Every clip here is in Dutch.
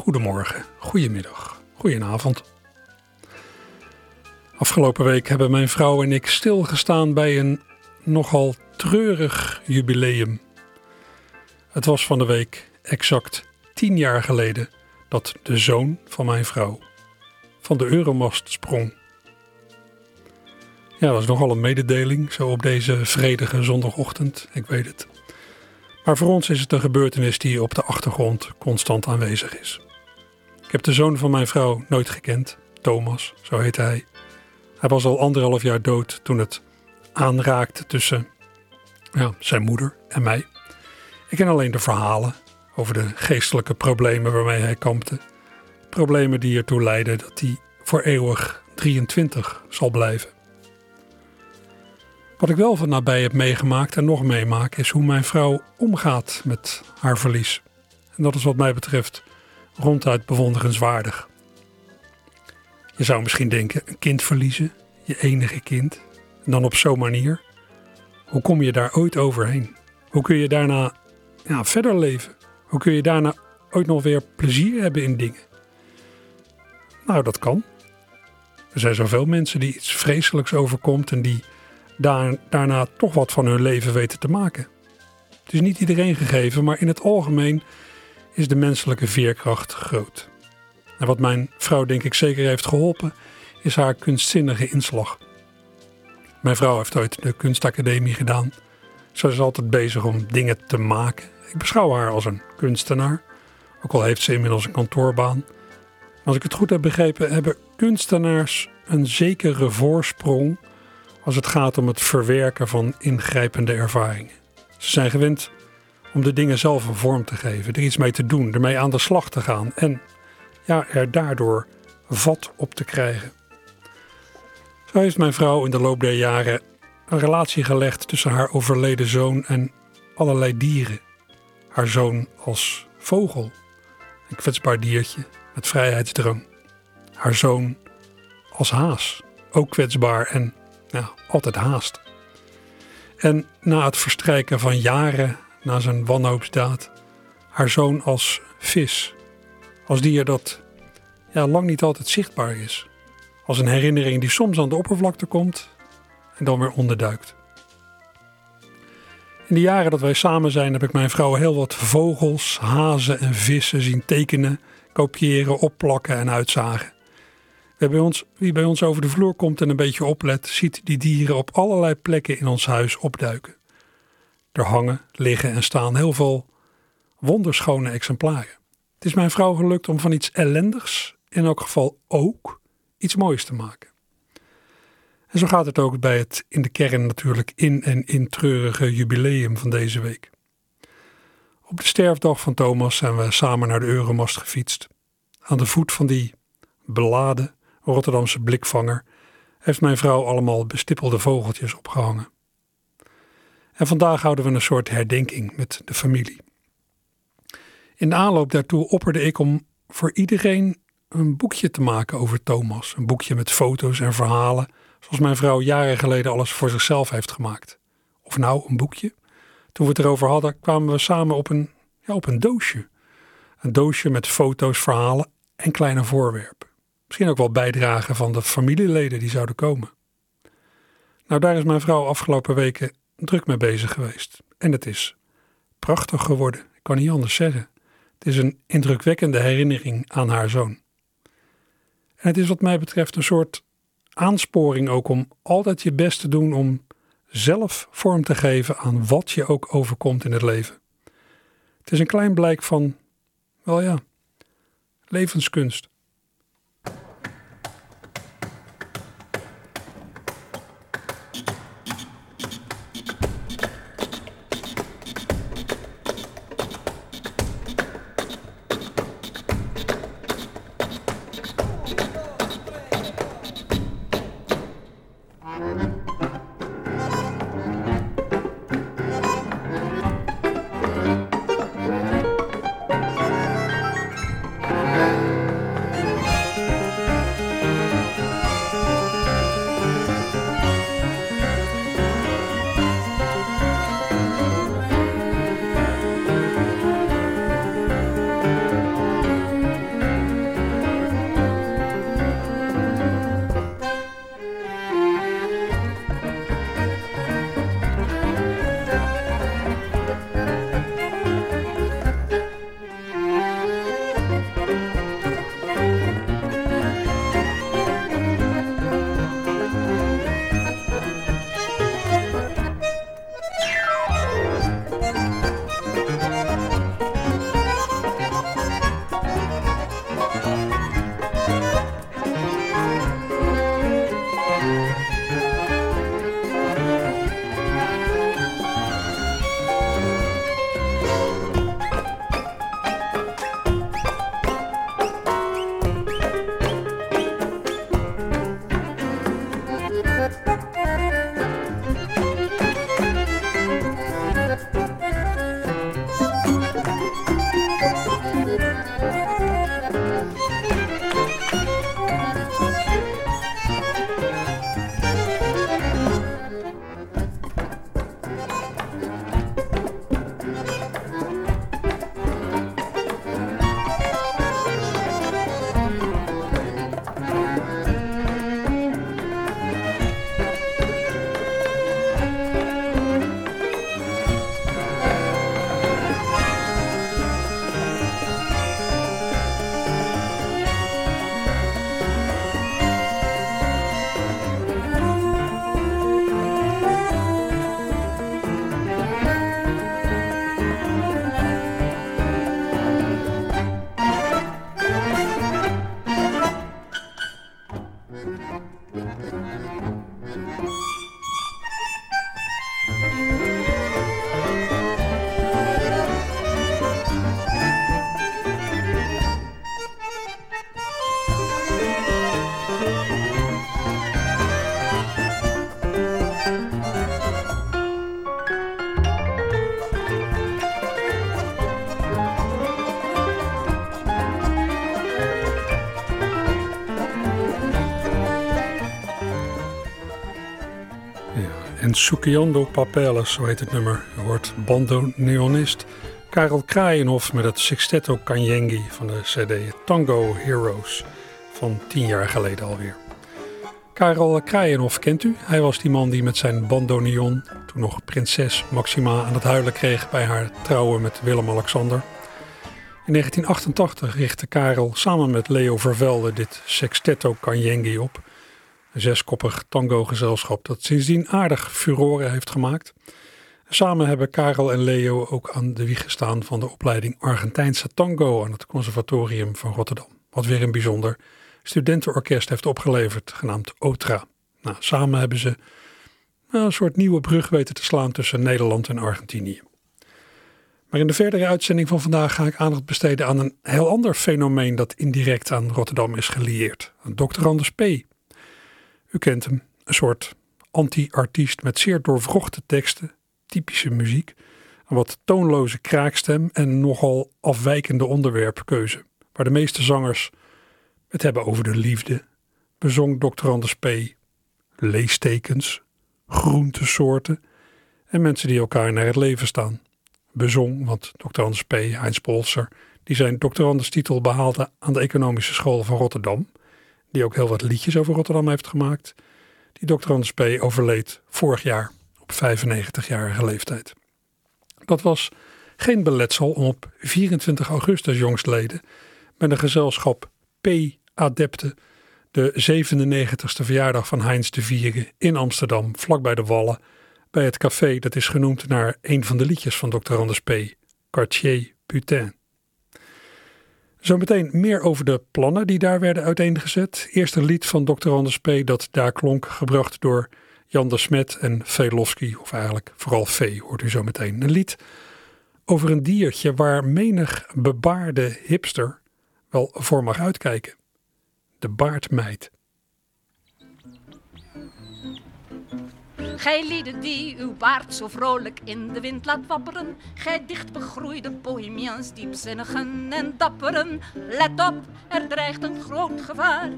Goedemorgen, goedemiddag, goedenavond. Afgelopen week hebben mijn vrouw en ik stilgestaan bij een nogal treurig jubileum. Het was van de week exact tien jaar geleden dat de zoon van mijn vrouw van de Euromast sprong. Ja, dat is nogal een mededeling, zo op deze vredige zondagochtend, ik weet het. Maar voor ons is het een gebeurtenis die op de achtergrond constant aanwezig is. Ik heb de zoon van mijn vrouw nooit gekend, Thomas, zo heette hij. Hij was al anderhalf jaar dood toen het aanraakte tussen ja, zijn moeder en mij. Ik ken alleen de verhalen over de geestelijke problemen waarmee hij kampte. Problemen die ertoe leiden dat hij voor eeuwig 23 zal blijven. Wat ik wel van nabij heb meegemaakt en nog meemaak, is hoe mijn vrouw omgaat met haar verlies. En dat is wat mij betreft ronduit bewonderenswaardig. Je zou misschien denken, een kind verliezen, je enige kind, en dan op zo'n manier. Hoe kom je daar ooit overheen? Hoe kun je daarna ja, verder leven? Hoe kun je daarna ooit nog weer plezier hebben in dingen? Nou, dat kan. Er zijn zoveel mensen die iets vreselijks overkomt en die daar, daarna toch wat van hun leven weten te maken. Het is niet iedereen gegeven, maar in het algemeen is de menselijke veerkracht groot. En wat mijn vrouw denk ik zeker heeft geholpen, is haar kunstzinnige inslag. Mijn vrouw heeft ooit de kunstacademie gedaan. Ze is altijd bezig om dingen te maken. Ik beschouw haar als een kunstenaar, ook al heeft ze inmiddels een kantoorbaan. Als ik het goed heb begrepen, hebben kunstenaars een zekere voorsprong als het gaat om het verwerken van ingrijpende ervaringen. Ze zijn gewend om de dingen zelf een vorm te geven, er iets mee te doen, ermee aan de slag te gaan en ja, er daardoor vat op te krijgen. Zo heeft mijn vrouw in de loop der jaren een relatie gelegd tussen haar overleden zoon en allerlei dieren. Haar zoon als vogel, een kwetsbaar diertje met vrijheidsdrang. Haar zoon als haas, ook kwetsbaar en ja, altijd haast. En na het verstrijken van jaren na zijn wanhoopsdaad, haar zoon als vis, als dier dat ja, lang niet altijd zichtbaar is, als een herinnering die soms aan de oppervlakte komt en dan weer onderduikt. In de jaren dat wij samen zijn heb ik mijn vrouw heel wat vogels, hazen en vissen zien tekenen, kopiëren, opplakken en uitzagen. Ons, wie bij ons over de vloer komt en een beetje oplet, ziet die dieren op allerlei plekken in ons huis opduiken. Er hangen, liggen en staan heel veel wonderschone exemplaren. Het is mijn vrouw gelukt om van iets ellendigs, in elk geval ook, iets moois te maken. En zo gaat het ook bij het in de kern natuurlijk in en in treurige jubileum van deze week. Op de sterfdag van Thomas zijn we samen naar de Euromast gefietst. Aan de voet van die beladen Rotterdamse blikvanger heeft mijn vrouw allemaal bestippelde vogeltjes opgehangen. En vandaag houden we een soort herdenking met de familie. In de aanloop daartoe opperde ik om voor iedereen een boekje te maken over Thomas. Een boekje met foto's en verhalen, zoals mijn vrouw jaren geleden alles voor zichzelf heeft gemaakt. Of nou, een boekje. Toen we het erover hadden, kwamen we samen op een, ja, op een doosje. Een doosje met foto's, verhalen en kleine voorwerpen. Misschien ook wel bijdragen van de familieleden die zouden komen. Nou, daar is mijn vrouw afgelopen weken druk mee bezig geweest. En het is prachtig geworden. Ik kan niet anders zeggen. Het is een indrukwekkende herinnering aan haar zoon. En het is wat mij betreft een soort aansporing ook om altijd je best te doen om zelf vorm te geven aan wat je ook overkomt in het leven. Het is een klein blijk van, wel ja, levenskunst. Sukiando Papeles, zo heet het nummer. Je hoort bandoneonist Karel Kraaienhof met het Sextetto Kanyengi van de CD Tango Heroes van tien jaar geleden alweer. Karel Kraaienhof kent u. Hij was die man die met zijn bandoneon, toen nog prinses Maxima, aan het huilen kreeg bij haar trouwen met Willem-Alexander. In 1988 richtte Karel samen met Leo Vervelde dit Sextetto Kanyengi op. Zeskoppig tango-gezelschap dat sindsdien aardig furoren heeft gemaakt. Samen hebben Karel en Leo ook aan de wieg gestaan van de opleiding Argentijnse tango aan het Conservatorium van Rotterdam. Wat weer een bijzonder studentenorkest heeft opgeleverd, genaamd OTRA. Nou, samen hebben ze een soort nieuwe brug weten te slaan tussen Nederland en Argentinië. Maar in de verdere uitzending van vandaag ga ik aandacht besteden aan een heel ander fenomeen dat indirect aan Rotterdam is gelieerd. Dr. Anders P. U kent hem, een soort anti-artiest met zeer doorvrochte teksten, typische muziek, een wat toonloze kraakstem en nogal afwijkende onderwerpkeuze, waar de meeste zangers het hebben over de liefde, bezong Dr. Anders P. leestekens, groentesoorten en mensen die elkaar naar het leven staan. Bezong, want Dr. Anders P. Heinz Polser, die zijn doctorandestitel behaalde aan de Economische School van Rotterdam, die ook heel wat liedjes over Rotterdam heeft gemaakt. Die Dr. Anders P. overleed vorig jaar op 95-jarige leeftijd. Dat was geen beletsel om op 24 augustus jongstleden met een gezelschap P. Adepten de 97ste verjaardag van Heinz te vieren in Amsterdam, vlakbij de Wallen, bij het café dat is genoemd naar een van de liedjes van Dr. Anders P., Cartier Putain. Zometeen meer over de plannen die daar werden uiteengezet. Eerst een lied van Dr. Anders P. dat daar klonk, gebracht door Jan de Smet en Velofsky, of eigenlijk vooral V, hoort u zo meteen. Een lied over een diertje waar menig bebaarde hipster wel voor mag uitkijken. De baardmeid. Gij lieden die uw baard zo vrolijk in de wind laat wapperen, gij dicht begroeide bohemians, diepzinnigen en dapperen, let op, er dreigt een groot gevaar.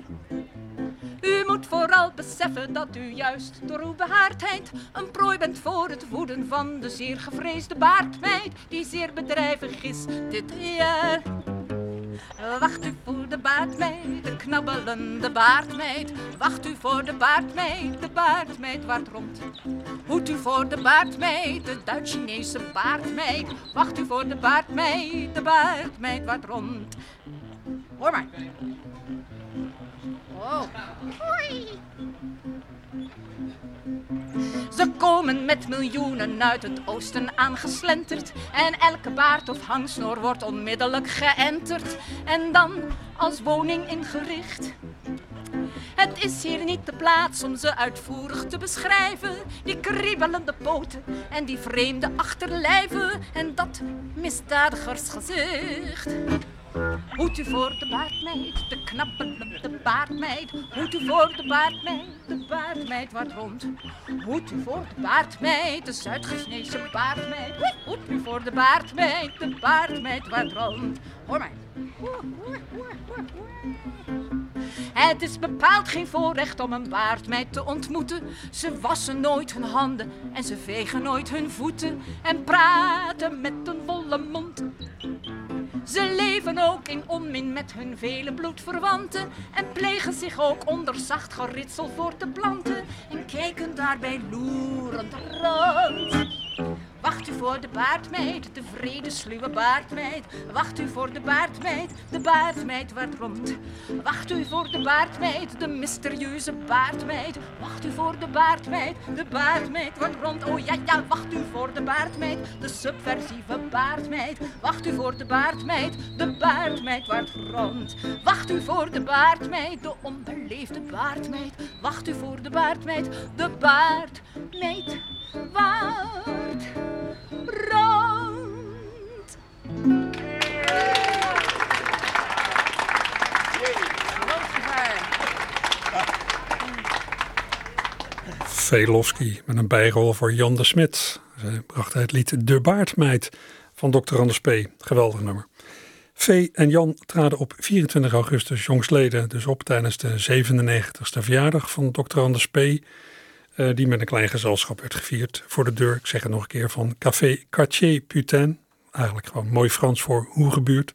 U moet vooral beseffen dat u juist door uw behaardheid een prooi bent voor het woeden van de zeer gevreesde baardmeid, die zeer bedrijvig is dit jaar. Wacht u voor de baardmeid, de knabbelende baardmeid. Wacht u voor de baardmeid, de baardmeid waart rond. Hoed u voor de baardmeid, de Duits-Chinese baardmeid. Wacht u voor de baardmeid, de baardmeid waart rond. Hoor maar. Oh. Hoi. Ze komen met miljoenen uit het oosten aangeslenterd. En elke baard of hangsnoor wordt onmiddellijk geënterd. En dan als woning ingericht. Het is hier niet de plaats om ze uitvoerig te beschrijven. Die kriebelende poten en die vreemde achterlijven. En dat misdadigersgezicht. Hoed u voor de baardmeid, de knappende baardmeid. Hoed u voor de baardmeid, de baardmeid wat rond. Hoed u voor de baardmeid, de Zuid-Chinese baardmeid. Hoed u voor de baardmeid, de baardmeid wat rond. Hoor mij. Het is bepaald geen voorrecht om een baardmeid te ontmoeten. Ze wassen nooit hun handen en ze vegen nooit hun voeten. En praten met een volle mond. Ze leven ook in onmin met hun vele bloedverwanten en plegen zich ook onder zacht geritsel voor te planten en kijken daarbij loerend rond. Wacht u voor de baardmeid, de vrede sluwe baardmeid. Wacht u voor de baardmeid, de baardmeid wat rond. Wacht u voor de baardmeid, de mysterieuze baardmeid. Wacht u voor de baardmeid, de baardmeid wat rond. Oh ja, ja, wacht u voor de baardmeid, de subversieve baardmeid. Wacht u voor de baardmeid, de baardmeid wat rond. Wacht u voor de baardmeid, de onbeleefde baardmeid. Wacht u voor de baardmeid, de baardmeid waard rond. Velofsky met een bijrol voor Jan de Smet. Zij bracht het lied De Baardmeid van Dr. Anders P. Geweldig nummer. V en Jan traden op 24 augustus jongsleden dus op tijdens de 97ste verjaardag van Dr. Anders P. eh, die met een klein gezelschap werd gevierd voor de deur. Ik zeg het nog een keer van Café Quartier Putain. Eigenlijk gewoon mooi Frans voor Hoegebuurt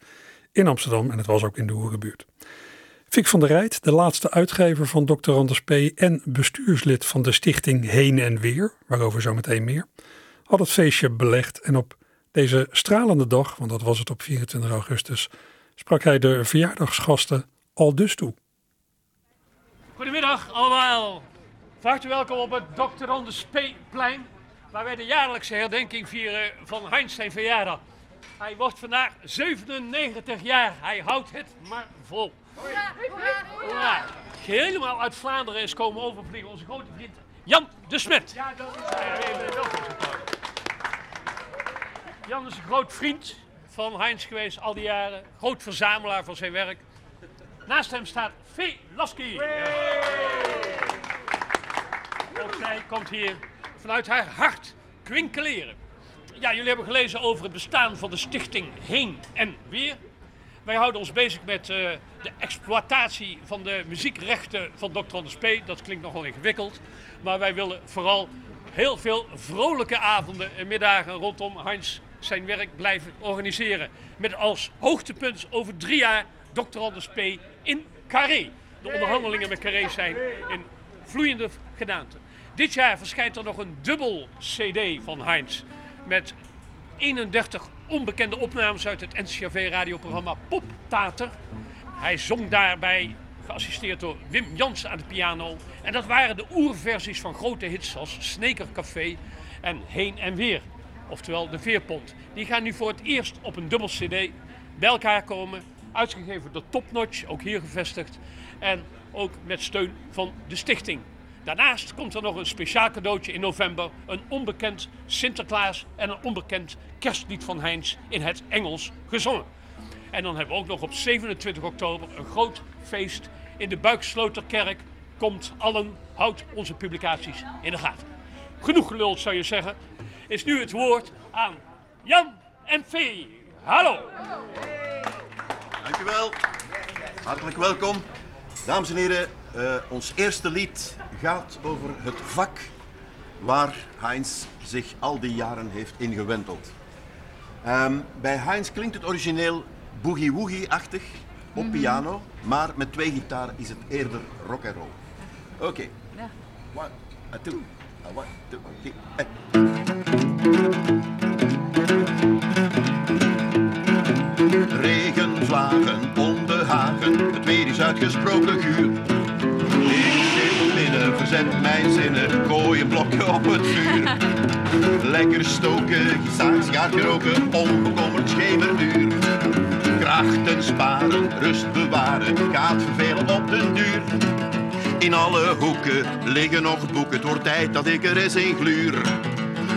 in Amsterdam en het was ook in de Hoegebuurt. Fik van der Rijt, de laatste uitgever van Dr. Anders P. en bestuurslid van de stichting Heen en Weer, waarover zometeen meer, had het feestje belegd en op deze stralende dag, want dat was het op 24 augustus, sprak hij de verjaardagsgasten al dus toe. Goedemiddag allemaal. Van harte welkom op het Dr. Anders P. plein, waar wij de jaarlijkse herdenking vieren van Heinz zijn verjaardag. Hij wordt vandaag 97 jaar. Hij houdt het maar vol. Ja, helemaal uit Vlaanderen is komen overvliegen onze grote vriend Jan de Smet. Ja, dat is. Jan is een groot vriend van Heinz geweest al die jaren. Groot verzamelaar van zijn werk. Naast hem staat Vee Lasky. Zij komt hier vanuit haar hart kwinkeleren. Ja, jullie hebben gelezen over het bestaan van de stichting Heen en Weer. Wij houden ons bezig met uh, de exploitatie van de muziekrechten van Dr. Anders P. Dat klinkt nogal ingewikkeld. Maar wij willen vooral heel veel vrolijke avonden en middagen rondom Heinz zijn werk blijven organiseren. Met als hoogtepunt over drie jaar Dr. Anders P. in Carré. De onderhandelingen met Carré zijn in vloeiende gedaante. Dit jaar verschijnt er nog een dubbel CD van Heinz. Met 31 onbekende opnames uit het NCRV-radioprogramma Poptater. Hij zong daarbij, geassisteerd door Wim Jansen aan de piano. En dat waren de oerversies van grote hits als Sneker Café en Heen en Weer. Oftewel de Veerpont. Die gaan nu voor het eerst op een dubbel CD bij elkaar komen. Uitgegeven door Topnotch, ook hier gevestigd. En ook met steun van de stichting. Daarnaast komt er nog een speciaal cadeautje in november. Een onbekend Sinterklaas en een onbekend kerstlied van Heinz in het Engels gezongen. En dan hebben we ook nog op 27 oktober een groot feest in de Buiksloterkerk. Komt allen, houdt onze publicaties in de gaten. Genoeg geluld zou je zeggen. Is nu het woord aan Jan en Vee. Hallo. Dankjewel. Hartelijk welkom. Dames en heren, uh, ons eerste lied gaat over het vak waar Heinz zich al die jaren heeft ingewenteld. Um, bij Heinz klinkt het origineel boogie-woogie-achtig op mm -hmm. piano, maar met twee gitaren is het eerder rock and roll. Oké. Okay. Ja. One, a two, a one, two, three, Regenvlagen om de hagen, het weer is uitgesproken guur verzend mijn zinnen, gooi een blokje op het vuur. Lekker stoken, gistaarsgaard geroken, onbekommerd schemerduur. Krachten sparen, rust bewaren, gaat vervelen op den duur. In alle hoeken liggen nog boeken, het wordt tijd dat ik er eens in gluur.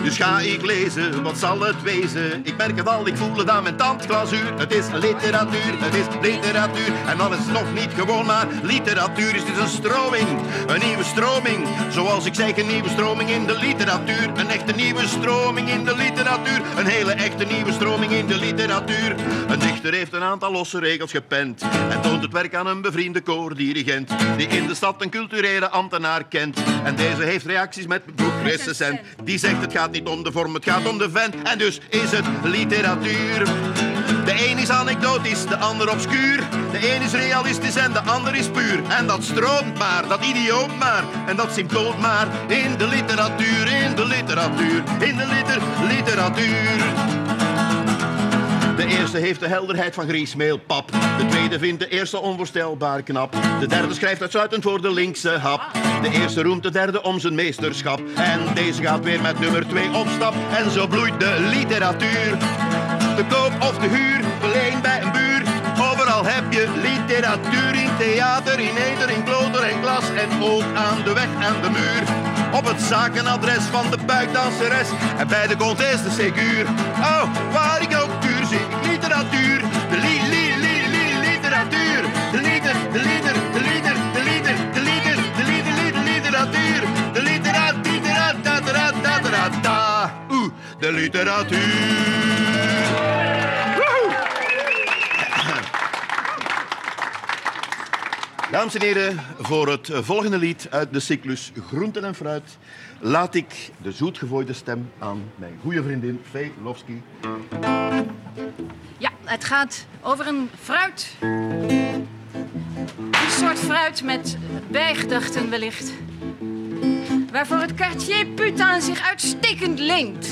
Dus ga ik lezen, wat zal het wezen? Ik merk het al, ik voel het aan mijn tandglazuur. Het is literatuur, het is literatuur. En dan is het nog niet gewoon maar literatuur. Is dit een stroming, een nieuwe stroming. Zoals ik zeg, een nieuwe stroming in de literatuur. Een echte nieuwe stroming in de literatuur. Een hele echte nieuwe stroming in de literatuur. Een dichter heeft een aantal losse regels gepend. En toont het werk aan een bevriende koordirigent. Die in de stad een culturele ambtenaar kent. En deze heeft reacties met boekrecensent. Die zegt het gaat niet om de vorm, het gaat om de vent. En dus is het literatuur. De een is anekdotisch, de ander obscuur. De een is realistisch en de ander is puur. En dat stroomt maar, dat idioot maar. En dat symptoom maar in de literatuur, in de literatuur, in de liter literatuur. De eerste heeft de helderheid van griesmeelpap. De tweede vindt de eerste onvoorstelbaar knap. De derde schrijft uitsluitend voor de linkse hap. De eerste roemt de derde om zijn meesterschap. En deze gaat weer met nummer twee op stap. En zo bloeit de literatuur. De koop of de huur, verleen bij een buur. Overal heb je literatuur in theater, in eder, in kloter en glas. En ook aan de weg en de muur. Op het zakenadres van de buikdanseres. En bij de is de secuur. Oh, waar ik ook de literatuur. Dames en heren, voor het volgende lied uit de cyclus Groenten en Fruit laat ik de zoetgevooide stem aan mijn goede vriendin Fee Lofsky. Ja, het gaat over een fruit. Een soort fruit met bijgedachten wellicht. Waarvoor het quartier Putain zich uitstekend leent.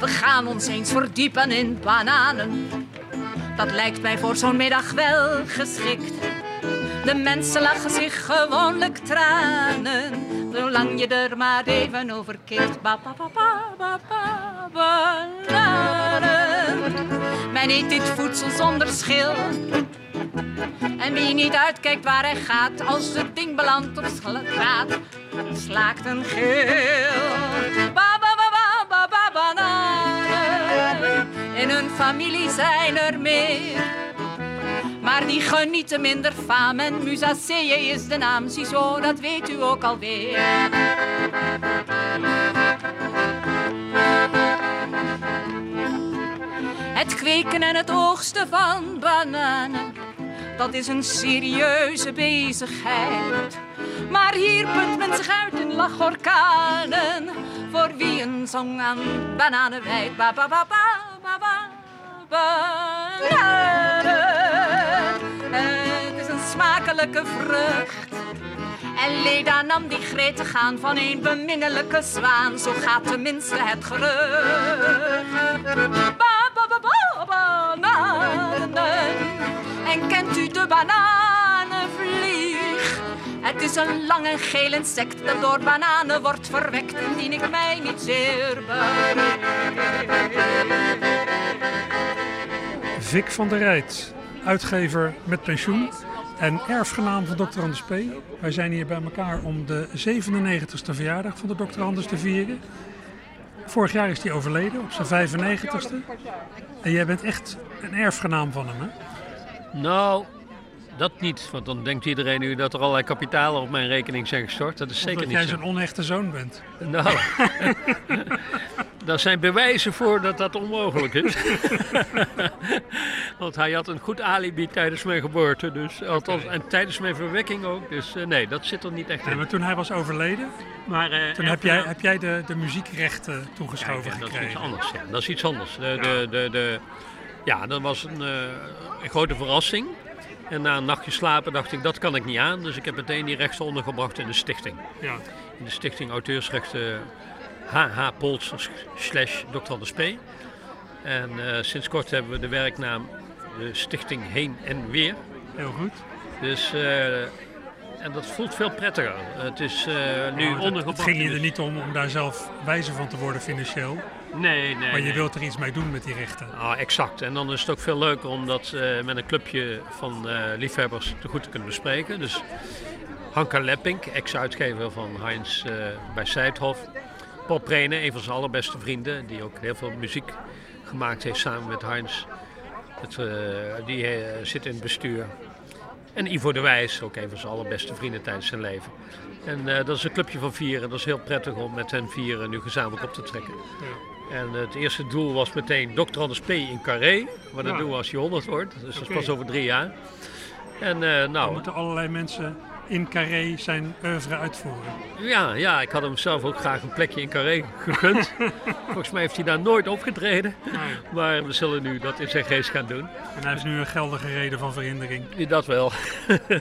We gaan ons eens verdiepen in bananen. Dat lijkt mij voor zo'n middag wel geschikt. De mensen lachen zich gewoonlijk tranen, zolang je er maar even over kikt. Ba, ba, ba, ba, ba, ba, bananen. Men eet dit voedsel zonder schil. En wie niet uitkijkt waar hij gaat, als het ding belandt op straat, slaakt een gil. Ba, ba, ba, ba, ba, ba, bananen. In hun familie zijn er meer. Maar die genieten minder faam en Musacee is de naam. Ziezo, dat weet u ook alweer. Het kweken en het oogsten van bananen, dat is een serieuze bezigheid. Maar hier put men zich uit in lachorkanen, voor wie een zong aan bananen wijt. Ba, ba, ba, ba, ba, ba, bananen. Het is een smakelijke vrucht. En Leda nam die gretig aan van een beminnelijke zwaan. Zo gaat tenminste het gerucht. Ba, ba, ba, ba, bananen. En kent u de bananenvlieg? Het is een lang en geel insect dat door bananen wordt verwekt. Indien ik mij niet zeer bereid. Vic van der Rijt, uitgever met pensioen en erfgenaam van Dr. Anders P. Wij zijn hier bij elkaar om de 97ste verjaardag van de Dr. Anders te vieren. Vorig jaar is hij overleden op zijn 95ste. En jij bent echt een erfgenaam van hem, hè? Nou, dat niet. Want dan denkt iedereen nu dat er allerlei kapitalen op mijn rekening zijn gestort. Dat is zeker Omdat niet jij zo. zo'n onechte zoon bent. Nou, daar zijn bewijzen voor dat dat onmogelijk is. Want hij had een goed alibi tijdens mijn geboorte. Dus, althans, en tijdens mijn verwekking ook. Dus eh, nee, dat zit er niet echt in. maar toen hij was overleden, Maar, eh, toen heb jij, heb jij de, de muziekrechten toegeschoven ja, dat is iets anders. Ja. Dat is iets anders. De, de, de, de, ja, dat was een, eh, een grote verrassing. En na een nachtje slapen dacht ik, dat kan ik niet aan. Dus ik heb meteen die rechten ondergebracht in de stichting. Ja. In de stichting auteursrechten HH Polsters slash Dr. Anders P. En eh, sinds kort hebben we de werknaam de stichting Heen en Weer. Heel goed. Dus, eh, en dat voelt veel prettiger. Het is eh, nu Nou, ondergebracht. Het ging in je er niet om om daar zelf wijzer van te worden financieel. Nee, nee. Maar je nee. wilt er iets mee doen met die rechten. Ah, exact. En dan is het ook veel leuker om dat eh, met een clubje van eh, liefhebbers te goed te kunnen bespreken. Dus Hanka Leppink, ex-uitgever van Heinz bij Seidhof. Paul Prene, een van zijn allerbeste vrienden, die ook heel veel muziek gemaakt heeft samen met Heinz. Het, die zit in het bestuur. En Ivo de Wijs, ook een van zijn allerbeste vrienden tijdens zijn leven. En eh, dat is een clubje van vier en dat is heel prettig om met hen vieren nu gezamenlijk op te trekken. En het eerste doel was meteen Dr. Anders P. in Carré. Maar dat Ja. doen we als je 100 wordt. Dus dat is pas over drie jaar. En eh, nou, moeten allerlei mensen in Carré zijn oeuvre uitvoeren. ja, ja, ik had hem zelf ook graag een plekje in Carré gegund. Volgens mij heeft hij daar nooit opgetreden. Maar we zullen nu dat in zijn geest gaan doen. En hij heeft nu een geldige reden van verhindering. Dat wel.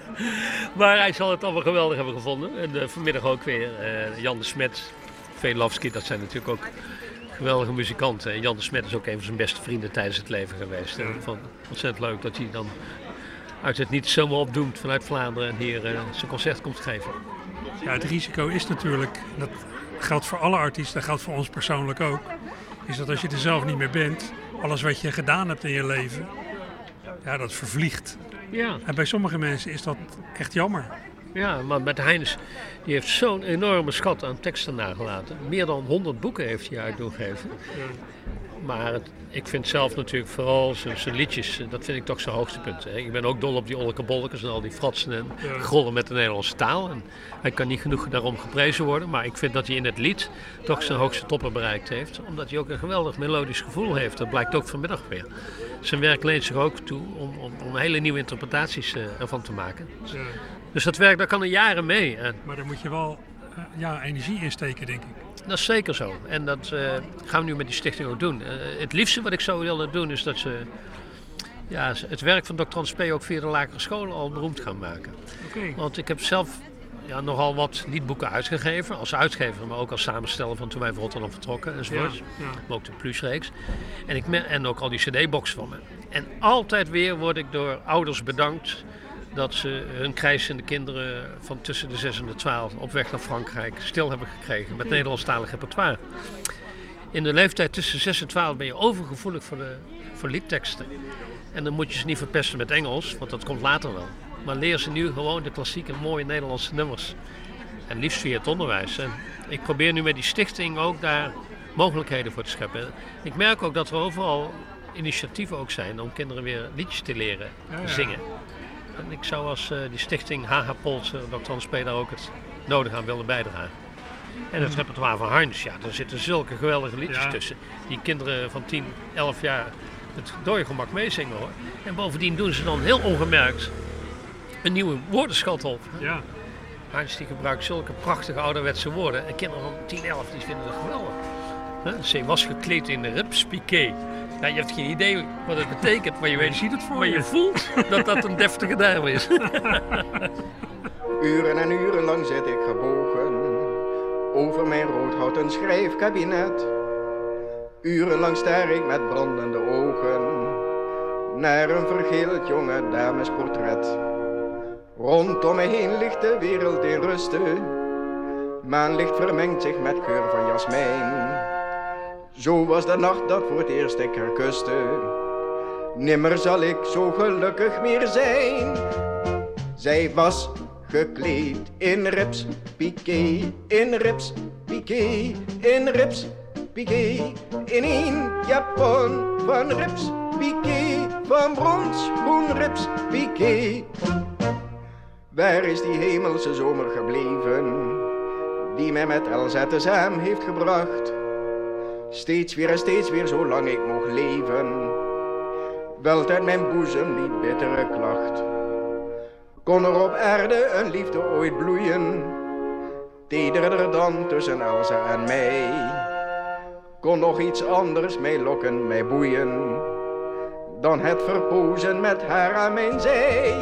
maar hij zal het allemaal geweldig hebben gevonden. En eh, vanmiddag ook weer eh, Jan de Smet, Velovski, dat zijn natuurlijk ook geweldige muzikanten. En Jan de Smet is ook een van zijn beste vrienden tijdens het leven geweest. En van, ontzettend leuk dat hij dan uit het niet zomaar opdoemt vanuit Vlaanderen en hier eh, zijn concert komt geven. Ja, het risico is natuurlijk, dat geldt voor alle artiesten, dat geldt voor ons persoonlijk ook, is dat als je er zelf niet meer bent, alles wat je gedaan hebt in je leven, ja, dat vervliegt. Ja. En bij sommige mensen is dat echt jammer. Ja, maar met Heinz, die heeft zo'n enorme schat aan teksten nagelaten. Meer dan 100 boeken heeft hij uit doen geven. Maar het- ik vind zelf natuurlijk vooral zijn, liedjes, eh, dat vind ik toch zijn hoogste punt. Hè. Ik ben ook dol op die Olleke Bollekes en al die fratsen en Ja. grollen met de Nederlandse taal. En hij kan niet genoeg daarom geprezen worden. Maar ik vind dat hij in het lied toch zijn hoogste toppen bereikt heeft. Omdat hij ook een geweldig melodisch gevoel heeft. Dat blijkt ook vanmiddag weer. Zijn werk leent zich ook toe om, om, om hele nieuwe interpretaties eh, ervan te maken. Ja. Dus dat werk, daar kan er jaren mee. En Maar daar moet je wel ja, energie in steken, denk ik. dat is zeker zo. En dat eh, gaan we nu met die stichting ook doen. Eh, het liefste wat ik zou willen doen is dat ze ja, het werk van Dr. Hans P. ook via de lagere scholen al beroemd gaan maken. Want ik heb zelf ja, nogal wat liedboeken uitgegeven. Als uitgever, maar ook als samensteller van toen wij van Rotterdam vertrokken enzovoort. Ja, ja. Maar ook de plusreeks. En, ik en ook al die cd-boxen van me. En altijd weer word ik door ouders bedankt dat ze hun krijzende kinderen van tussen de 6 en de 12 op weg naar Frankrijk stil hebben gekregen met Nederlandstalig repertoire. In de leeftijd tussen 6 en 12 ben je overgevoelig voor, de, voor liedteksten. En dan moet je ze niet verpesten met Engels, want dat komt later wel. Maar leer ze nu gewoon de klassieke mooie Nederlandse nummers. En liefst via het onderwijs. En ik probeer nu met die stichting ook daar mogelijkheden voor te scheppen. Ik merk ook dat er overal initiatieven ook zijn om kinderen weer liedjes te leren Ja, ja. zingen. En ik zou als eh, die stichting HH Polsen, Dr. Hans P. daar ook het nodig aan willen bijdragen. En het repertoire van Heinz, ja, daar zitten zulke geweldige liedjes Mm. Ja. tussen. Die kinderen van 10, 11 jaar het dode gemak meezingen hoor. En bovendien doen ze dan heel ongemerkt een nieuwe woordenschat op. Ja. Heinz die gebruikt zulke prachtige ouderwetse woorden. En kinderen van 10, 11 die vinden het geweldig. Hè, Ze was gekleed in de ripspiqué. Ja, je hebt geen idee wat het betekent, maar je, weet, ziet het voor maar je. je voelt dat dat een deftige dame is. Uren en uren lang zit ik gebogen over mijn roodhouten schrijfkabinet. Urenlang staar ik met brandende ogen naar een vergeeld jonge damesportret. Rondom me heen ligt de wereld in rusten, maanlicht vermengt zich met geur van jasmijn. Zo was de nacht dat voor het eerst ik haar kuste. Nimmer zal ik zo gelukkig meer zijn. Zij was gekleed in rips, piqué, in rips, piqué, in rips, piqué. In een japon van rips, piqué, van brons, groen rips, piqué. Waar is die hemelse zomer gebleven, die mij met Elsa tezamen heeft gebracht? Steeds weer en steeds weer, zolang ik mocht leven, welt uit mijn boezem die bittere klacht. Kon er op aarde een liefde ooit bloeien, tederder dan tussen Elsa en mij? Kon nog iets anders mij lokken, mij boeien, dan het verpozen met haar aan mijn zij?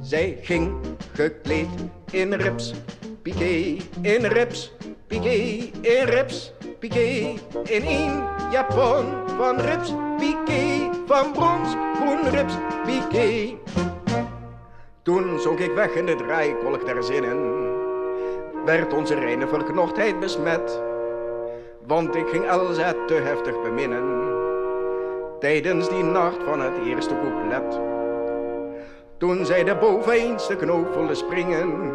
Zij ging gekleed in rips, piqué, in rips, piqué, in rips, piqué, in een japon van rips, piqué, van brons, groen rips, piqué. Toen zonk ik weg in de draaikolk der zinnen, werd onze reine verknochtheid besmet, want ik ging Elsa te heftig beminnen, tijdens die nacht van het eerste couplet. Toen zij de boveneens de knoop wilde springen,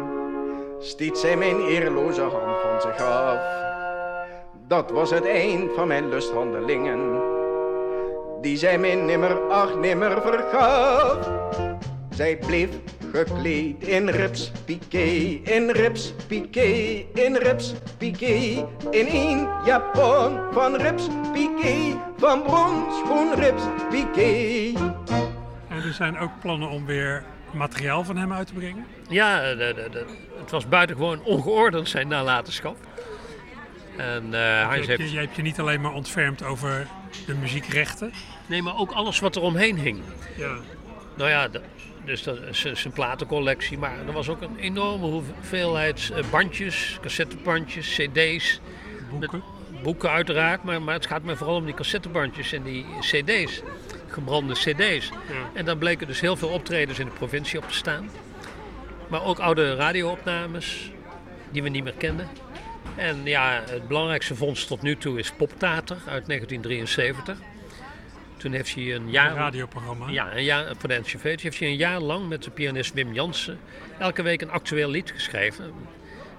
stiet zij mijn eerloze hand van zich af. Dat was het eind van mijn lusthandelingen, die zij mij nimmer, ach nimmer vergaf. Zij bleef gekleed in rips, piqué, in rips, piqué, in rips, piqué. In een japon van rips, piqué, van brons, groen rips, piqué. En er zijn ook plannen om weer materiaal van hem uit te brengen. Ja, de, de, de- het was buitengewoon ongeordend zijn nalatenschap. En eh Je Heinz hebt, je, heeft... je hebt je niet alleen maar ontfermd over de muziekrechten. Nee, maar ook alles wat er omheen hing. Ja. Nou ja, de- dus dat zijn platencollectie. Maar er was ook een enorme hoeveelheid eh, bandjes, cassettebandjes, cd's. Boeken. Boeken uiteraard, maar, maar het gaat me vooral om die cassettebandjes en die cd's. Gebrande cd's. En dan bleken dus heel veel optredens in de provincie op te staan. Maar ook oude radioopnames die we niet meer kennen. En ja, het belangrijkste vondst tot nu toe is Poptater uit 1973. Toen heeft hij een jaar... Een radioprogramma. Ja, een jaar, voor de NCV heeft hij een jaar lang met de pianist Wim Jansen elke week een actueel lied geschreven.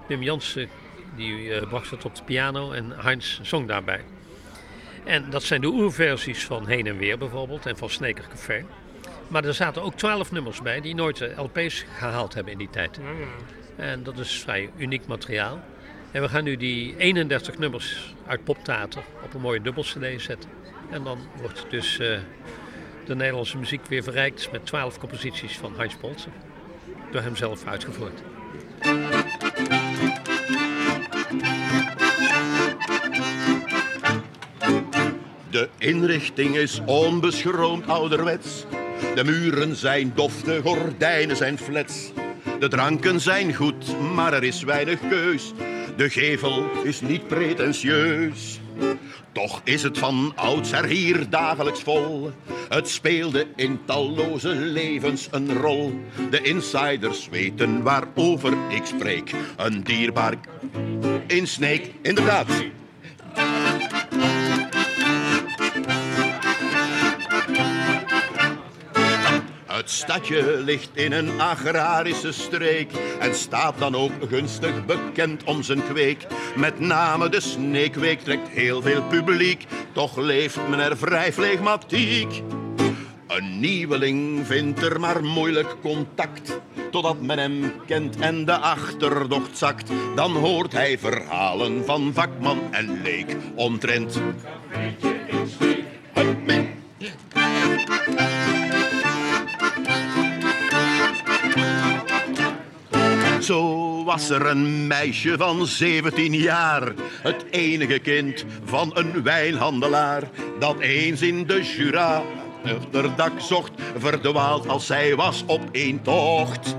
Wim Jansen die, eh, bracht het op de piano en Heinz zong daarbij. En dat zijn de oerversies van Heen en Weer bijvoorbeeld en van Sneker Café. Maar er zaten ook twaalf nummers bij die nooit eh, LP's gehaald hebben in die tijd. En dat is vrij uniek materiaal. En we gaan nu die 31 nummers uit Poptheater op een mooie dubbel CD zetten. En dan wordt dus eh, de Nederlandse muziek weer verrijkt met 12 composities van Heinz Polsen. Door hem zelf uitgevoerd. De inrichting is onbeschroomd ouderwets. De muren zijn dof, de gordijnen zijn flets. De dranken zijn goed, maar er is weinig keus. De gevel is niet pretentieus. Toch is het van oudsher hier dagelijks vol. Het speelde in talloze levens een rol. De insiders weten waarover ik spreek. Een dierbaar insneek, inderdaad. Stadje ligt in een agrarische streek en staat dan ook gunstig bekend om zijn kweek. Met name de Sneekweek trekt heel veel publiek, toch leeft men er vrij flegmatiek. Een nieuweling vindt er maar moeilijk contact, totdat men hem kent en de achterdocht zakt. Dan hoort hij verhalen van vakman en leek omtrent. Zo was er een meisje van 17 jaar, het enige kind van een wijnhandelaar, dat eens in de Jura dak zocht, verdwaald als zij was op één tocht.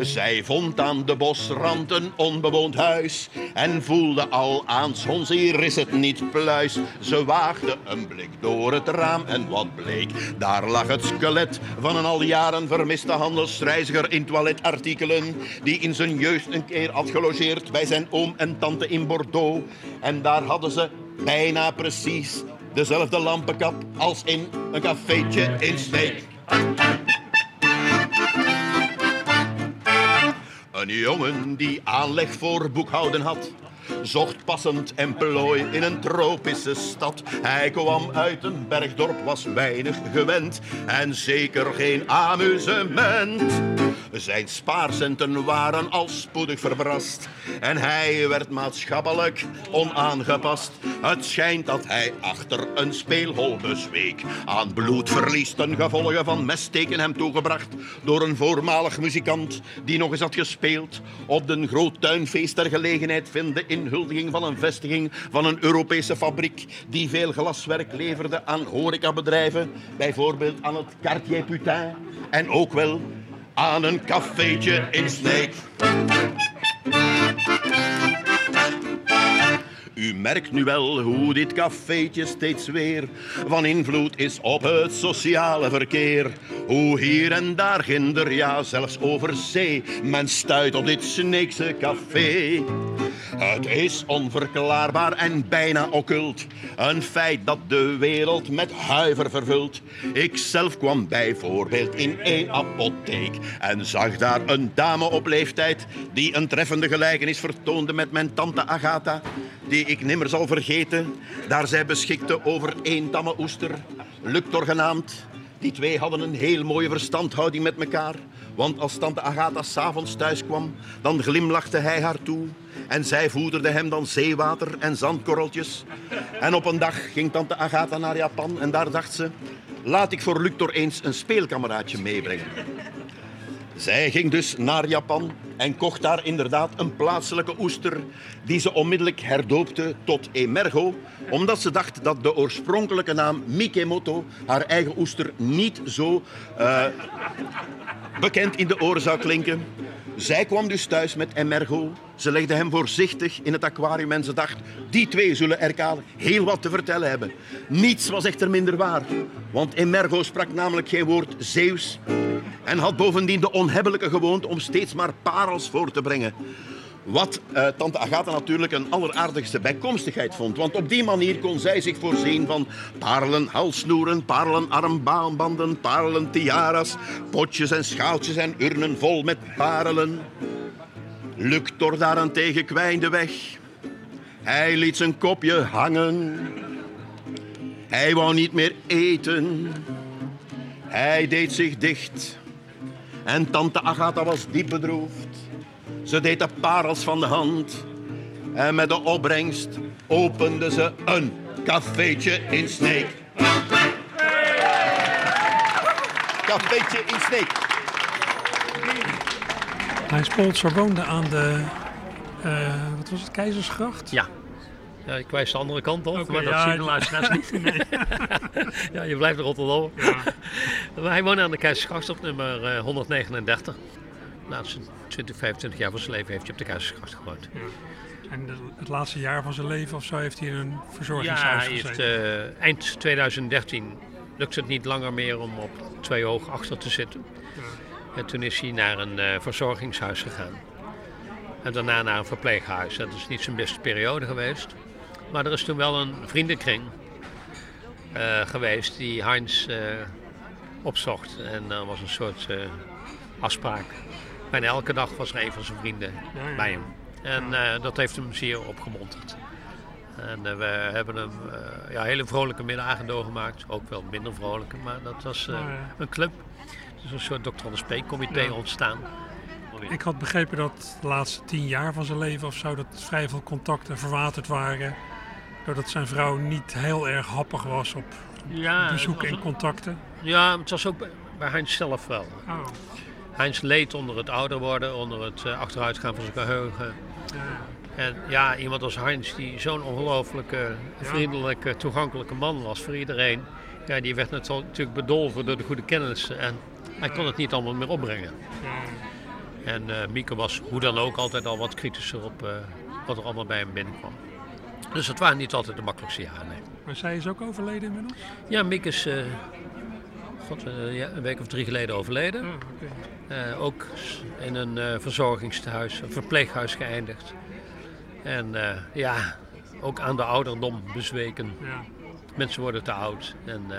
Zij vond aan de bosrand een onbewoond huis en voelde al aan hier is het niet pluis. Ze waagde een blik door het raam en wat bleek, daar lag het skelet van een al jaren vermiste handelsreiziger in toiletartikelen, die in zijn jeugd een keer had gelogeerd bij zijn oom en tante in Bordeaux. En daar hadden ze bijna precies dezelfde lampenkap als in een cafeetje in Sneek. Jongen die aanleg voor boekhouden had, zocht passend emplooi in een tropische stad. Hij kwam uit een bergdorp, was weinig gewend en zeker geen amusement. Zijn spaarcenten waren al spoedig verbrast en hij werd maatschappelijk onaangepast. Het schijnt dat hij achter een speelhol bezweek. Aan bloedverlies ten gevolge van messteken hem toegebracht door een voormalig muzikant die nog eens had gespeeld. Op de groot tuinfeest ter gelegenheid vinden inhuldiging van een vestiging van een Europese fabriek die veel glaswerk leverde aan horecabedrijven, bijvoorbeeld aan het Cartier Putain en ook wel aan een cafeetje in Sneek. U merkt nu wel hoe dit cafeetje steeds weer van invloed is op het sociale verkeer. Hoe hier en daar ginder, ja zelfs over zee, men stuit op dit Sneekse café. Het is onverklaarbaar en bijna occult. Een feit dat de wereld met huiver vervult. Ik zelf kwam bijvoorbeeld in één apotheek en zag daar een dame op leeftijd die een treffende gelijkenis vertoonde met mijn tante Agatha, die ik nimmer zal vergeten, daar zij beschikte over één tamme oester, Luctor genaamd. Die twee hadden een heel mooie verstandhouding met elkaar. Want als tante Agatha s'avonds thuis kwam, dan glimlachte hij haar toe. En zij voederde hem dan zeewater en zandkorreltjes. En op een dag ging tante Agatha naar Japan en daar dacht ze... Laat ik voor Luctor eens een speelkameraadje meebrengen. Zij ging dus naar Japan en kocht daar inderdaad een plaatselijke oester die ze onmiddellijk herdoopte tot Emergo, omdat ze dacht dat de oorspronkelijke naam Mikemoto haar eigen oester niet zo uh, bekend in de oren zou klinken. Zij kwam dus thuis met Emergo. Ze legde hem voorzichtig in het aquarium en ze dacht, die twee zullen Erkaal heel wat te vertellen hebben. Niets was echter minder waar, want Emergo sprak namelijk geen woord Zeeuws en had bovendien de onhebbelijke gewoonte om steeds maar parels voor te brengen. Wat uh, tante Agatha natuurlijk een alleraardigste bijkomstigheid vond. Want op die manier kon zij zich voorzien van parelen halsnoeren, parelen armbanden, parelen tiaras, potjes en schaaltjes en urnen vol met parelen. Luctor daarentegen kwijnde weg. Hij liet zijn kopje hangen. Hij wou niet meer eten. Hij deed zich dicht. En tante Agatha was diep bedroefd. Ze deed de parels van de hand. En met de opbrengst opende ze een cafeetje in Sneek. Cafeetje in Sneek. Heinz Polzer woonde aan de, eh, wat was het, Keizersgracht? Ja. Ja, ik wijs de andere kant op, maar dat ja, zien de luisteraars niet. ja, je blijft in Rotterdam. Maar hij woonde aan de Keizersgracht op nummer eh, 139. Laatste 20, 25 jaar van zijn leven heeft hij op de Keizersgracht gewoond. En de- het laatste jaar van zijn leven of zo heeft hij in een Ja, verzorgingshuis hij heeft, gezeten. eh, eind 2013 lukte het niet langer meer om op twee ogen achter te zitten. En toen is hij naar een eh, verzorgingshuis gegaan. En daarna naar een verpleeghuis. Dat is niet zijn beste periode geweest. Maar er is toen wel een vriendenkring eh, geweest die Heinz opzocht. En er was een soort afspraak. Bijna elke dag was er een van zijn vrienden ja. bij hem. En eh, dat heeft hem zeer opgemonterd. En eh, we hebben hem eh, ja, hele vrolijke middagen doorgemaakt. Ook wel minder vrolijke, maar dat was ja. een club. Dus een soort Dr. Anders P-comité Ja. ontstaan. Ik had begrepen dat de laatste tien jaar van zijn leven of zo, dat vrij veel contacten verwaterd waren. Doordat zijn vrouw niet heel erg happig was op Ja, bezoeken en een- ja. Het was ook bij, bij Heinz zelf wel. Oh, Heinz leed onder het ouder worden, onder het eh, achteruitgaan van zijn geheugen. En ja, iemand als Heinz, die zo'n ongelooflijke, vriendelijke, toegankelijke man was voor iedereen. Ja, die werd natu- natuurlijk bedolven door de goede kennis. En hij kon het niet allemaal meer opbrengen. En eh, Mieke was hoe dan ook altijd al wat kritischer op eh, wat er allemaal bij hem binnenkwam. Dus het waren niet altijd de makkelijkste jaren. Nee. maar zij is ook overleden inmiddels? Ja, Mieke is God, eh, een week of drie geleden overleden. Oh, oké. Eh, ook in een eh, verzorgingstehuis, een verpleeghuis geëindigd. En ja, ook aan de ouderdom bezweken. Ja. Mensen worden te oud. En eh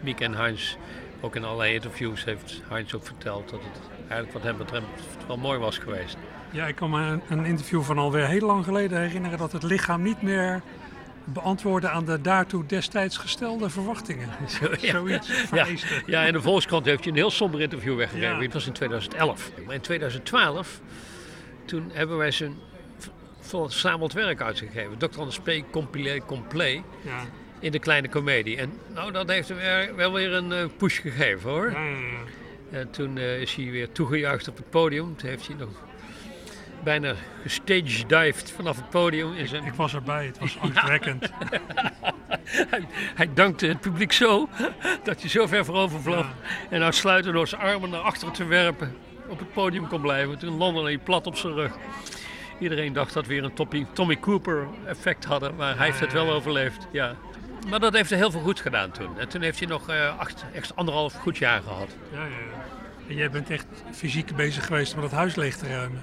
Mieke en Heinz, ook in allerlei interviews heeft Heinz ook verteld dat het eigenlijk wat hem betreft wel mooi was geweest. ja, ik kan me een interview van alweer heel lang geleden herinneren dat het lichaam niet meer beantwoordde aan de daartoe destijds gestelde verwachtingen. Zo, ja. Zoiets Ja, vereiste. ja, in de Volkskrant heeft hij een heel somber interview weggegeven. Ja. Het was in 2011. Maar in 2012, toen hebben wij zijn verzameld werk uitgegeven. Dr. Anders P. Compilé Complet Ja. in de kleine komedie. En nou, dat heeft hem wel weer een eh, push gegeven hoor. En toen eh, is hij weer toegejuicht op het podium. Toen heeft hij nog bijna gestagedived vanaf het podium. In zijn... Ik was erbij, het was angstwekkend. hij, hij dankte het publiek zo dat hij zo ver voorover vloog. En uitsluitend door zijn armen naar achteren te werpen op het podium kon blijven. Toen landde hij plat op zijn rug. Iedereen dacht dat we weer een Tommy, Tommy Cooper effect hadden, maar hij heeft het wel overleefd. Ja. Maar dat heeft er heel veel goed gedaan toen. En toen heeft hij nog eh, acht, echt anderhalf goed jaar gehad. Ja, ja, ja. En jij bent echt fysiek bezig geweest om het huis leeg te ruimen.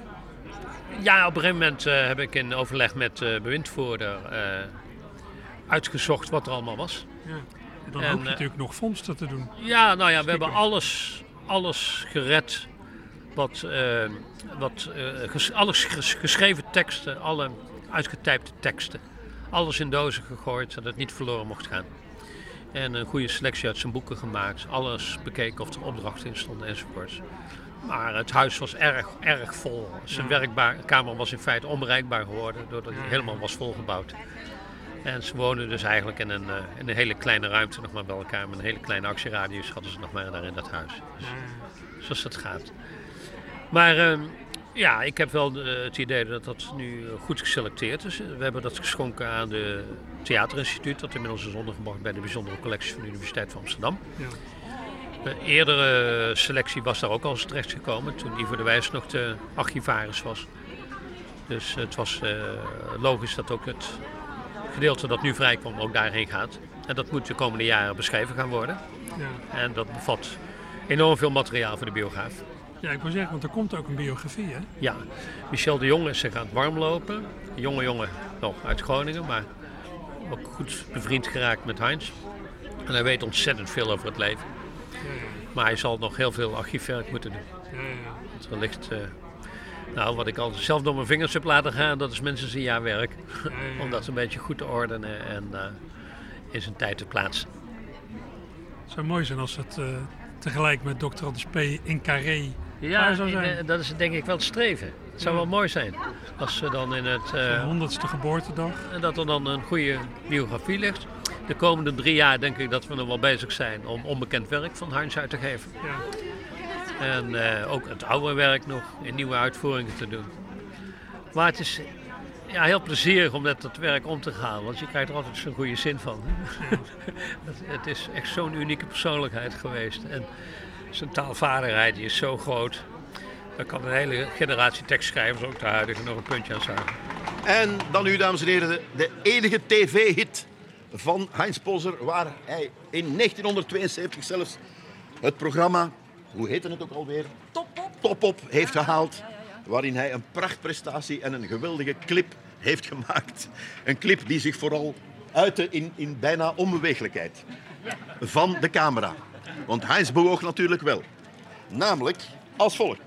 Ja, op een gegeven moment eh, heb ik in overleg met de bewindvoerder eh, uitgezocht wat er allemaal was. Ja. En dan En, hoop je eh, natuurlijk nog vondsten te doen. Ja, nou ja, we hebben alles, alles gered. Wat, eh, wat, eh, ges- alles ges- geschreven teksten, alle uitgetypte teksten. Alles in dozen gegooid, zodat het niet verloren mocht gaan. En een goede selectie uit zijn boeken gemaakt. Alles bekeken of er opdrachten in stonden enzovoorts. Maar het huis was erg, erg vol. Zijn werkkamer was in feite onbereikbaar geworden doordat hij helemaal was volgebouwd. En ze wonen dus eigenlijk in een, eh, in een hele kleine ruimte nog maar bij elkaar. Met een hele kleine actieradius hadden ze nog maar daar in dat huis. Dus, zoals dat gaat. Maar ehm, ja, ik heb wel eh, het idee dat dat nu goed geselecteerd is. We hebben dat geschonken aan de Theaterinstituut. Dat inmiddels is ondergebracht bij de bijzondere collectie van de Universiteit van Amsterdam. Ja. De eerdere selectie was daar ook al eens terechtgekomen. Toen Ivo de Wijs nog de archivaris was. Dus het was eh, logisch dat ook het gedeelte dat nu vrijkwam ook daarheen gaat. En dat moet de komende jaren beschreven gaan worden. Ja. En dat bevat enorm veel materiaal voor de biograaf. ja, ik wil zeggen, want er komt ook een biografie, hè? Ja, Michel de Jong is zich aan het warmlopen. Een jonge jongen nog uit Groningen, maar ook goed bevriend geraakt met Heinz. En hij weet ontzettend veel over het leven. Maar hij zal nog heel veel archiefwerk moeten doen. Ja, ja, ja. Want wellicht, eh, nou, wat ik al zelf door mijn vingers heb laten gaan, dat is mensen zijn jaar werk. Om dat een beetje goed te ordenen. En, eh, in zijn tijd te plaatsen. Het zou mooi zijn als het eh, tegelijk met Dr. Anders P. in Carré Ja, zou zijn. eh, dat is denk ik wel het streven. Het zou wel mooi zijn als ze dan in het... Honderdste geboortedag. en dat er dan een goede biografie ligt. De komende drie jaar denk ik dat we nog wel bezig zijn om onbekend werk van Heinz uit te geven. Ja. En eh, ook het oude werk nog in nieuwe uitvoeringen te doen. Maar het is ja, heel plezierig om met dat werk om te gaan, want je krijgt er altijd zo'n goede zin van. het, het is echt zo'n unieke persoonlijkheid geweest. En zijn taalvaardigheid die is zo groot. Daar kan een hele generatie tekstschrijvers, ook de huidige, nog een puntje aan zuigen. En dan nu, dames en heren, de, de enige tv-hit van Heinz Poser, waar hij in 1972 zelfs het programma, hoe heette het ook alweer? Top Op. Top Op heeft gehaald. Waarin hij een prachtprestatie en een geweldige clip heeft gemaakt. Een clip die zich vooral uitte in, in bijna onbeweeglijkheid van de camera. Want Heinz bewoog natuurlijk wel. Namelijk als volgt.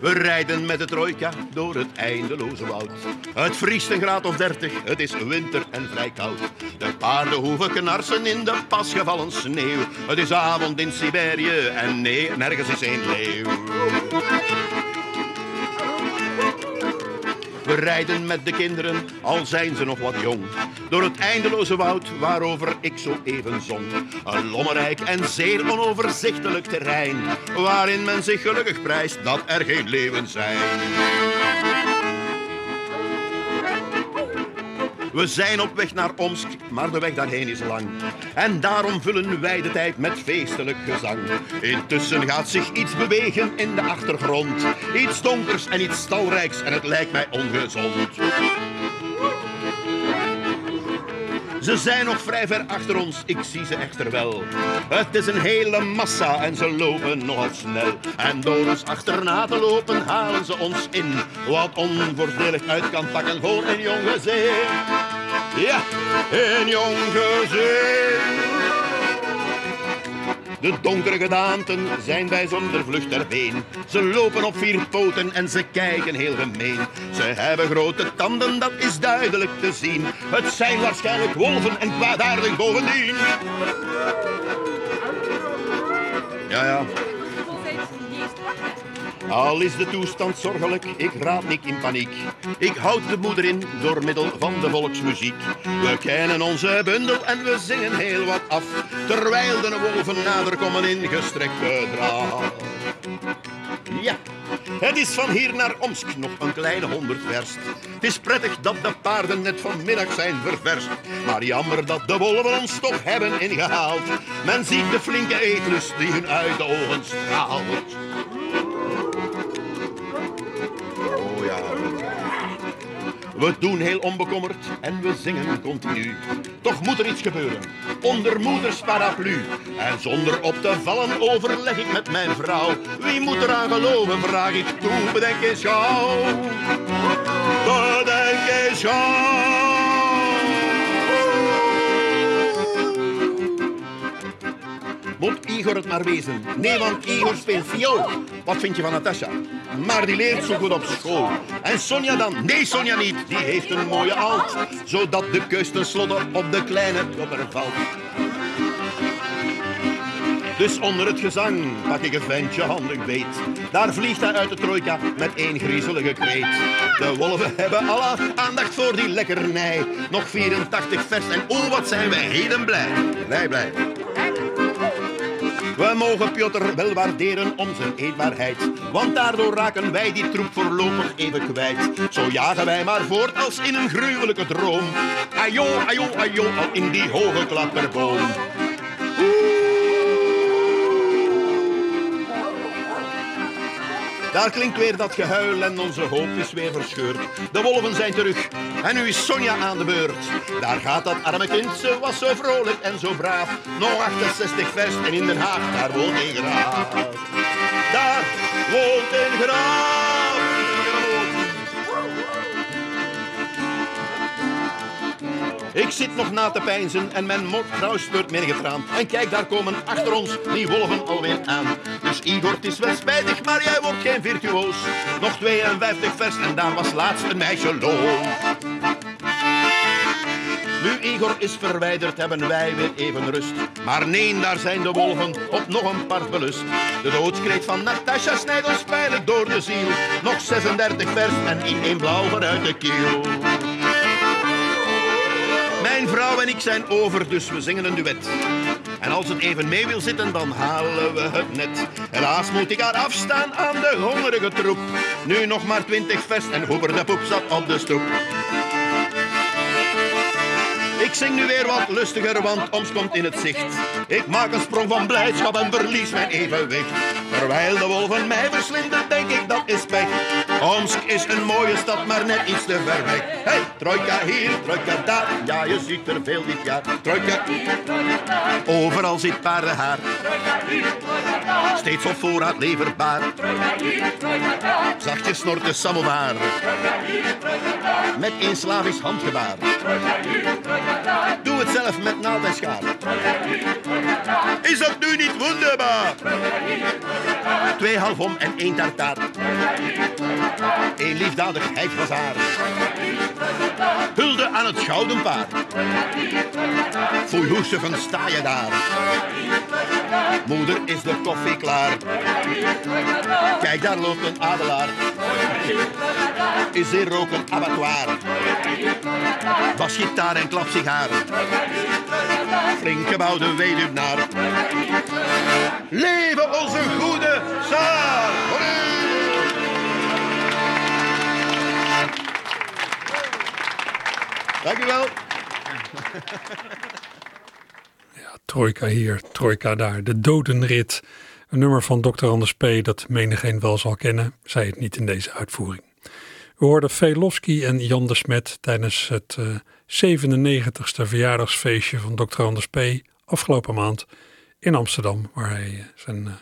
We rijden met de trojka door het eindeloze woud. Het vriest een graad of dertig, het is winter en vrij koud. De paarden hoeven knarsen in de pas gevallen sneeuw. Het is avond in Siberië en nee, nergens is een leeuw. Rijden met de kinderen, al zijn ze nog wat jong. Door het eindeloze woud waarover ik zo even zong. Een lommerrijk en zeer onoverzichtelijk terrein. Waarin men zich gelukkig prijst dat er geen leeuwen zijn. We zijn op weg naar Omsk, maar de weg daarheen is lang. En daarom vullen wij de tijd met feestelijk gezang. Intussen gaat zich iets bewegen in de achtergrond. Iets donkers en iets stalrijks en het lijkt mij ongezond. Ze zijn nog vrij ver achter ons, ik zie ze echter wel. Het is een hele massa en ze lopen nogal snel. En door ons achterna te lopen halen ze ons in. Wat onvoordelig uit kan pakken voor een jong gezin. Ja, een jong gezin. De donkere gedaanten zijn wij zonder vlucht ter been. Ze lopen op vier poten en ze kijken heel gemeen. Ze hebben grote tanden, dat is duidelijk te zien. Het zijn waarschijnlijk wolven en kwaadaardig bovendien. Ja, ja. Al is de toestand zorgelijk, ik raad niet in paniek. Ik houd de moeder in door middel van de volksmuziek. We kennen onze bundel en we zingen heel wat af. Terwijl de wolven nader komen in gestrekte draad. Ja, het is van hier naar Omsk nog een kleine honderd verst. Het is prettig dat de paarden net vanmiddag zijn ververst. Maar jammer dat de wolven ons toch hebben ingehaald. Men ziet de flinke eetlust die hun uit de ogen straalt. We doen heel onbekommerd en we zingen continu. Toch moet er iets gebeuren, onder moeders paraplu. En zonder op te vallen overleg ik met mijn vrouw. Wie moet eraan geloven, vraag ik toe, bedenk eens gauw. Bedenk eens. Moet Igor het maar wezen? Nee, want Igor speelt viool. Wat vind je van Natasha? Maar die leert zo goed op school. En Sonja dan? Nee, Sonja niet. Die heeft een mooie alt. Zodat de keus tenslotte op de kleine dobber valt. Dus onder het gezang pak ik een ventje handig beet. Daar vliegt hij uit de trojka met één griezelige kreet. De wolven hebben alle aandacht voor die lekkernij. Nog 84 vers en oh wat zijn wij heden blij. Blij, blij. We mogen Piotr wel waarderen om zijn eetbaarheid. Want daardoor raken wij die troep voorlopig even kwijt. Zo jagen wij maar voort als in een gruwelijke droom. Ajo, ajo, ajo, al in die hoge klapperboom. Daar klinkt weer dat gehuil en onze hoop is weer verscheurd. De wolven zijn terug en nu is Sonja aan de beurt. Daar gaat dat arme kind, ze was zo vrolijk en zo braaf. Nog 68 vers en in Den Haag, daar woont een graaf. Daar woont een graaf. Ik zit nog na te pijnzen en mijn motrouw speurt meer getraan. En kijk, daar komen achter ons die wolven alweer aan. Dus Igor, het is wel spijtig, maar jij wordt geen virtuoos. Nog 52 vers en daar was laatst een meisje loon. Nu Igor is verwijderd, hebben wij weer even rust. Maar nee, daar zijn de wolven op nog een part belust. De doodskreet van Natasja snijdt ons pijnlijk door de ziel. Nog 36 vers en in één blauw vanuit de kiel. Mijn vrouw en ik zijn over, dus we zingen een duet. En als het even mee wil zitten, dan halen we het net. Helaas moet ik haar afstaan aan de hongerige troep. Nu nog maar 20 vers en Hoeber de poep zat op de stoep. Ik zing nu weer wat lustiger, want Oms komt in het zicht. Ik maak een sprong van blijdschap en verlies mijn evenwicht. Terwijl de wolven mij verslinden, denk ik dat is pech. Omsk is een mooie stad, maar net iets te ver weg. Hey, trojka hier, trojka daar, ja je ziet er veel dit jaar. Trojka, overal zit paardenhaar. Steeds op voorraad leverbaar. Zachtjes snort de samovar. Met een Slavisch handgebaar. Doe het zelf met naald en schaar. Is dat nu niet wonderbaar? Twee halfom en één tartaar. Eén liefdadigheid was. Hulde aan het gouden paard. Foei hoesteven sta je daar. Moeder is de koffie klaar. Kijk, daar loopt een adelaar. Is er ook een abattoir? Basgitaar en klapsigaar. Flink gebouwde weduwnaar. Leven onze goede zaal! Dank u wel. Trojka hier, trojka daar. De dodenrit. Een nummer van Dr. Anders P. dat menigeen wel zal kennen, zij het niet in deze uitvoering. We hoorden Velofsky en Jan de Smet tijdens het uh, 97ste verjaardagsfeestje van Dr. Anders P. afgelopen maand in Amsterdam, waar hij zijn, uh,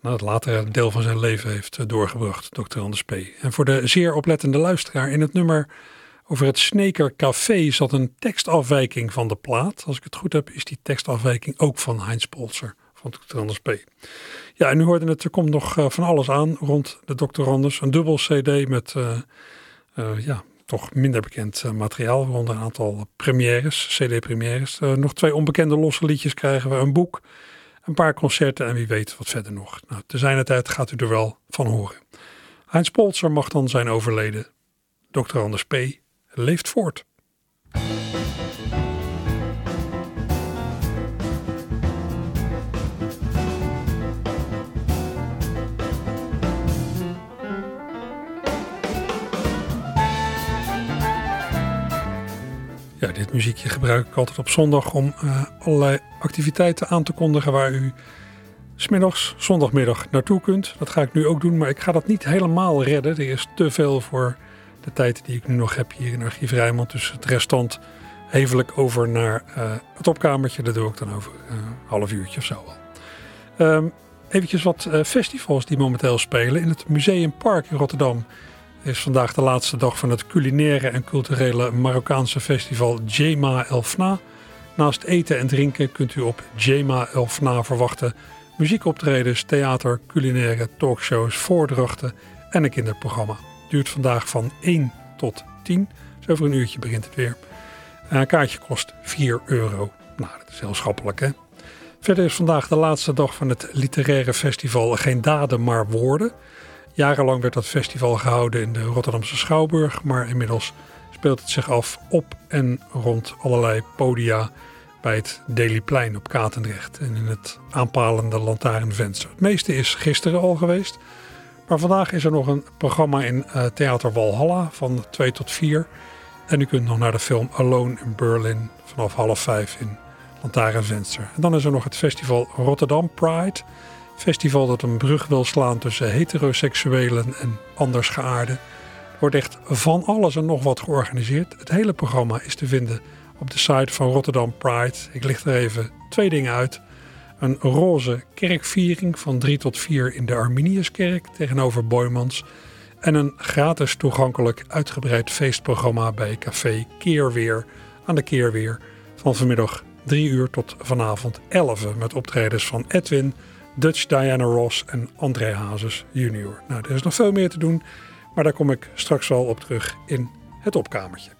nou, het latere deel van zijn leven heeft uh, doorgebracht, Dr. Anders P. En voor de zeer oplettende luisteraar in het nummer over het Sneker Café zat een tekstafwijking van de plaat. Als ik het goed heb, is die tekstafwijking ook van Heinz Polzer van Dr. Anders P. Ja, en nu hoorde het, er komt nog van alles aan rond de Dr. Anders. Een dubbel CD met, ja, toch minder bekend materiaal. Rond een aantal premières, CD-premières. nog twee onbekende losse liedjes krijgen we. Een boek, een paar concerten en wie weet wat verder nog. Nou, te zijn tijd gaat u er wel van horen. Heinz Polzer mag dan zijn overleden. Dr. Anders P leeft voort. Ja, dit muziekje gebruik ik altijd op zondag om uh, allerlei activiteiten aan te kondigen waar u smiddags, zondagmiddag naartoe kunt. Dat ga ik nu ook doen, maar ik ga dat niet helemaal redden. Er is te veel voor de tijd die ik nu nog heb hier in Archief Rijnmond. Dus het restant hevelijk over naar uh, het opkamertje. Dat doe ik dan over uh, een half uurtje of zo wel. Um, eventjes wat festivals die momenteel spelen. In het Museumpark in Rotterdam is vandaag de laatste dag van het culinaire en culturele Marokkaanse festival Jema Elfna. Naast eten en drinken kunt u op Jema Elfna verwachten muziekoptredens, theater, culinaire talkshows, voordrachten en een kinderprogramma. Duurt vandaag van 1 tot 10. Dus over een uurtje begint het weer. Een kaartje kost 4 euro. Nou, dat is heel schappelijk hè. Verder is vandaag de laatste dag van het literaire festival Geen Daden maar Woorden. Jarenlang werd dat festival gehouden in de Rotterdamse Schouwburg, maar inmiddels speelt het zich af op en rond allerlei podia bij het Dailyplein op Katendrecht en in het aanpalende lantaarnvenster. Het meeste is gisteren al geweest. Maar vandaag is er nog een programma in uh, Theater Walhalla van 2 tot 4. En u kunt nog naar de film Alone in Berlin vanaf half 5 in Lantaarnvenster. En dan is er nog het festival Rotterdam Pride. Festival dat een brug wil slaan tussen heteroseksuelen en andersgeaarden. Er wordt echt van alles en nog wat georganiseerd. Het hele programma is te vinden op de site van Rotterdam Pride. Ik licht er even twee dingen uit. Een roze kerkviering van 3 tot 4 in de Arminiuskerk tegenover Boymans. En een gratis toegankelijk uitgebreid feestprogramma bij Café Keerweer aan de keer weer van vanmiddag 3 uur tot vanavond 11 met optredens van Edwin, Dutch Diana Ross en André Hazes junior. Nou, er is nog veel meer te doen, maar daar kom ik straks wel op terug in het opkamertje.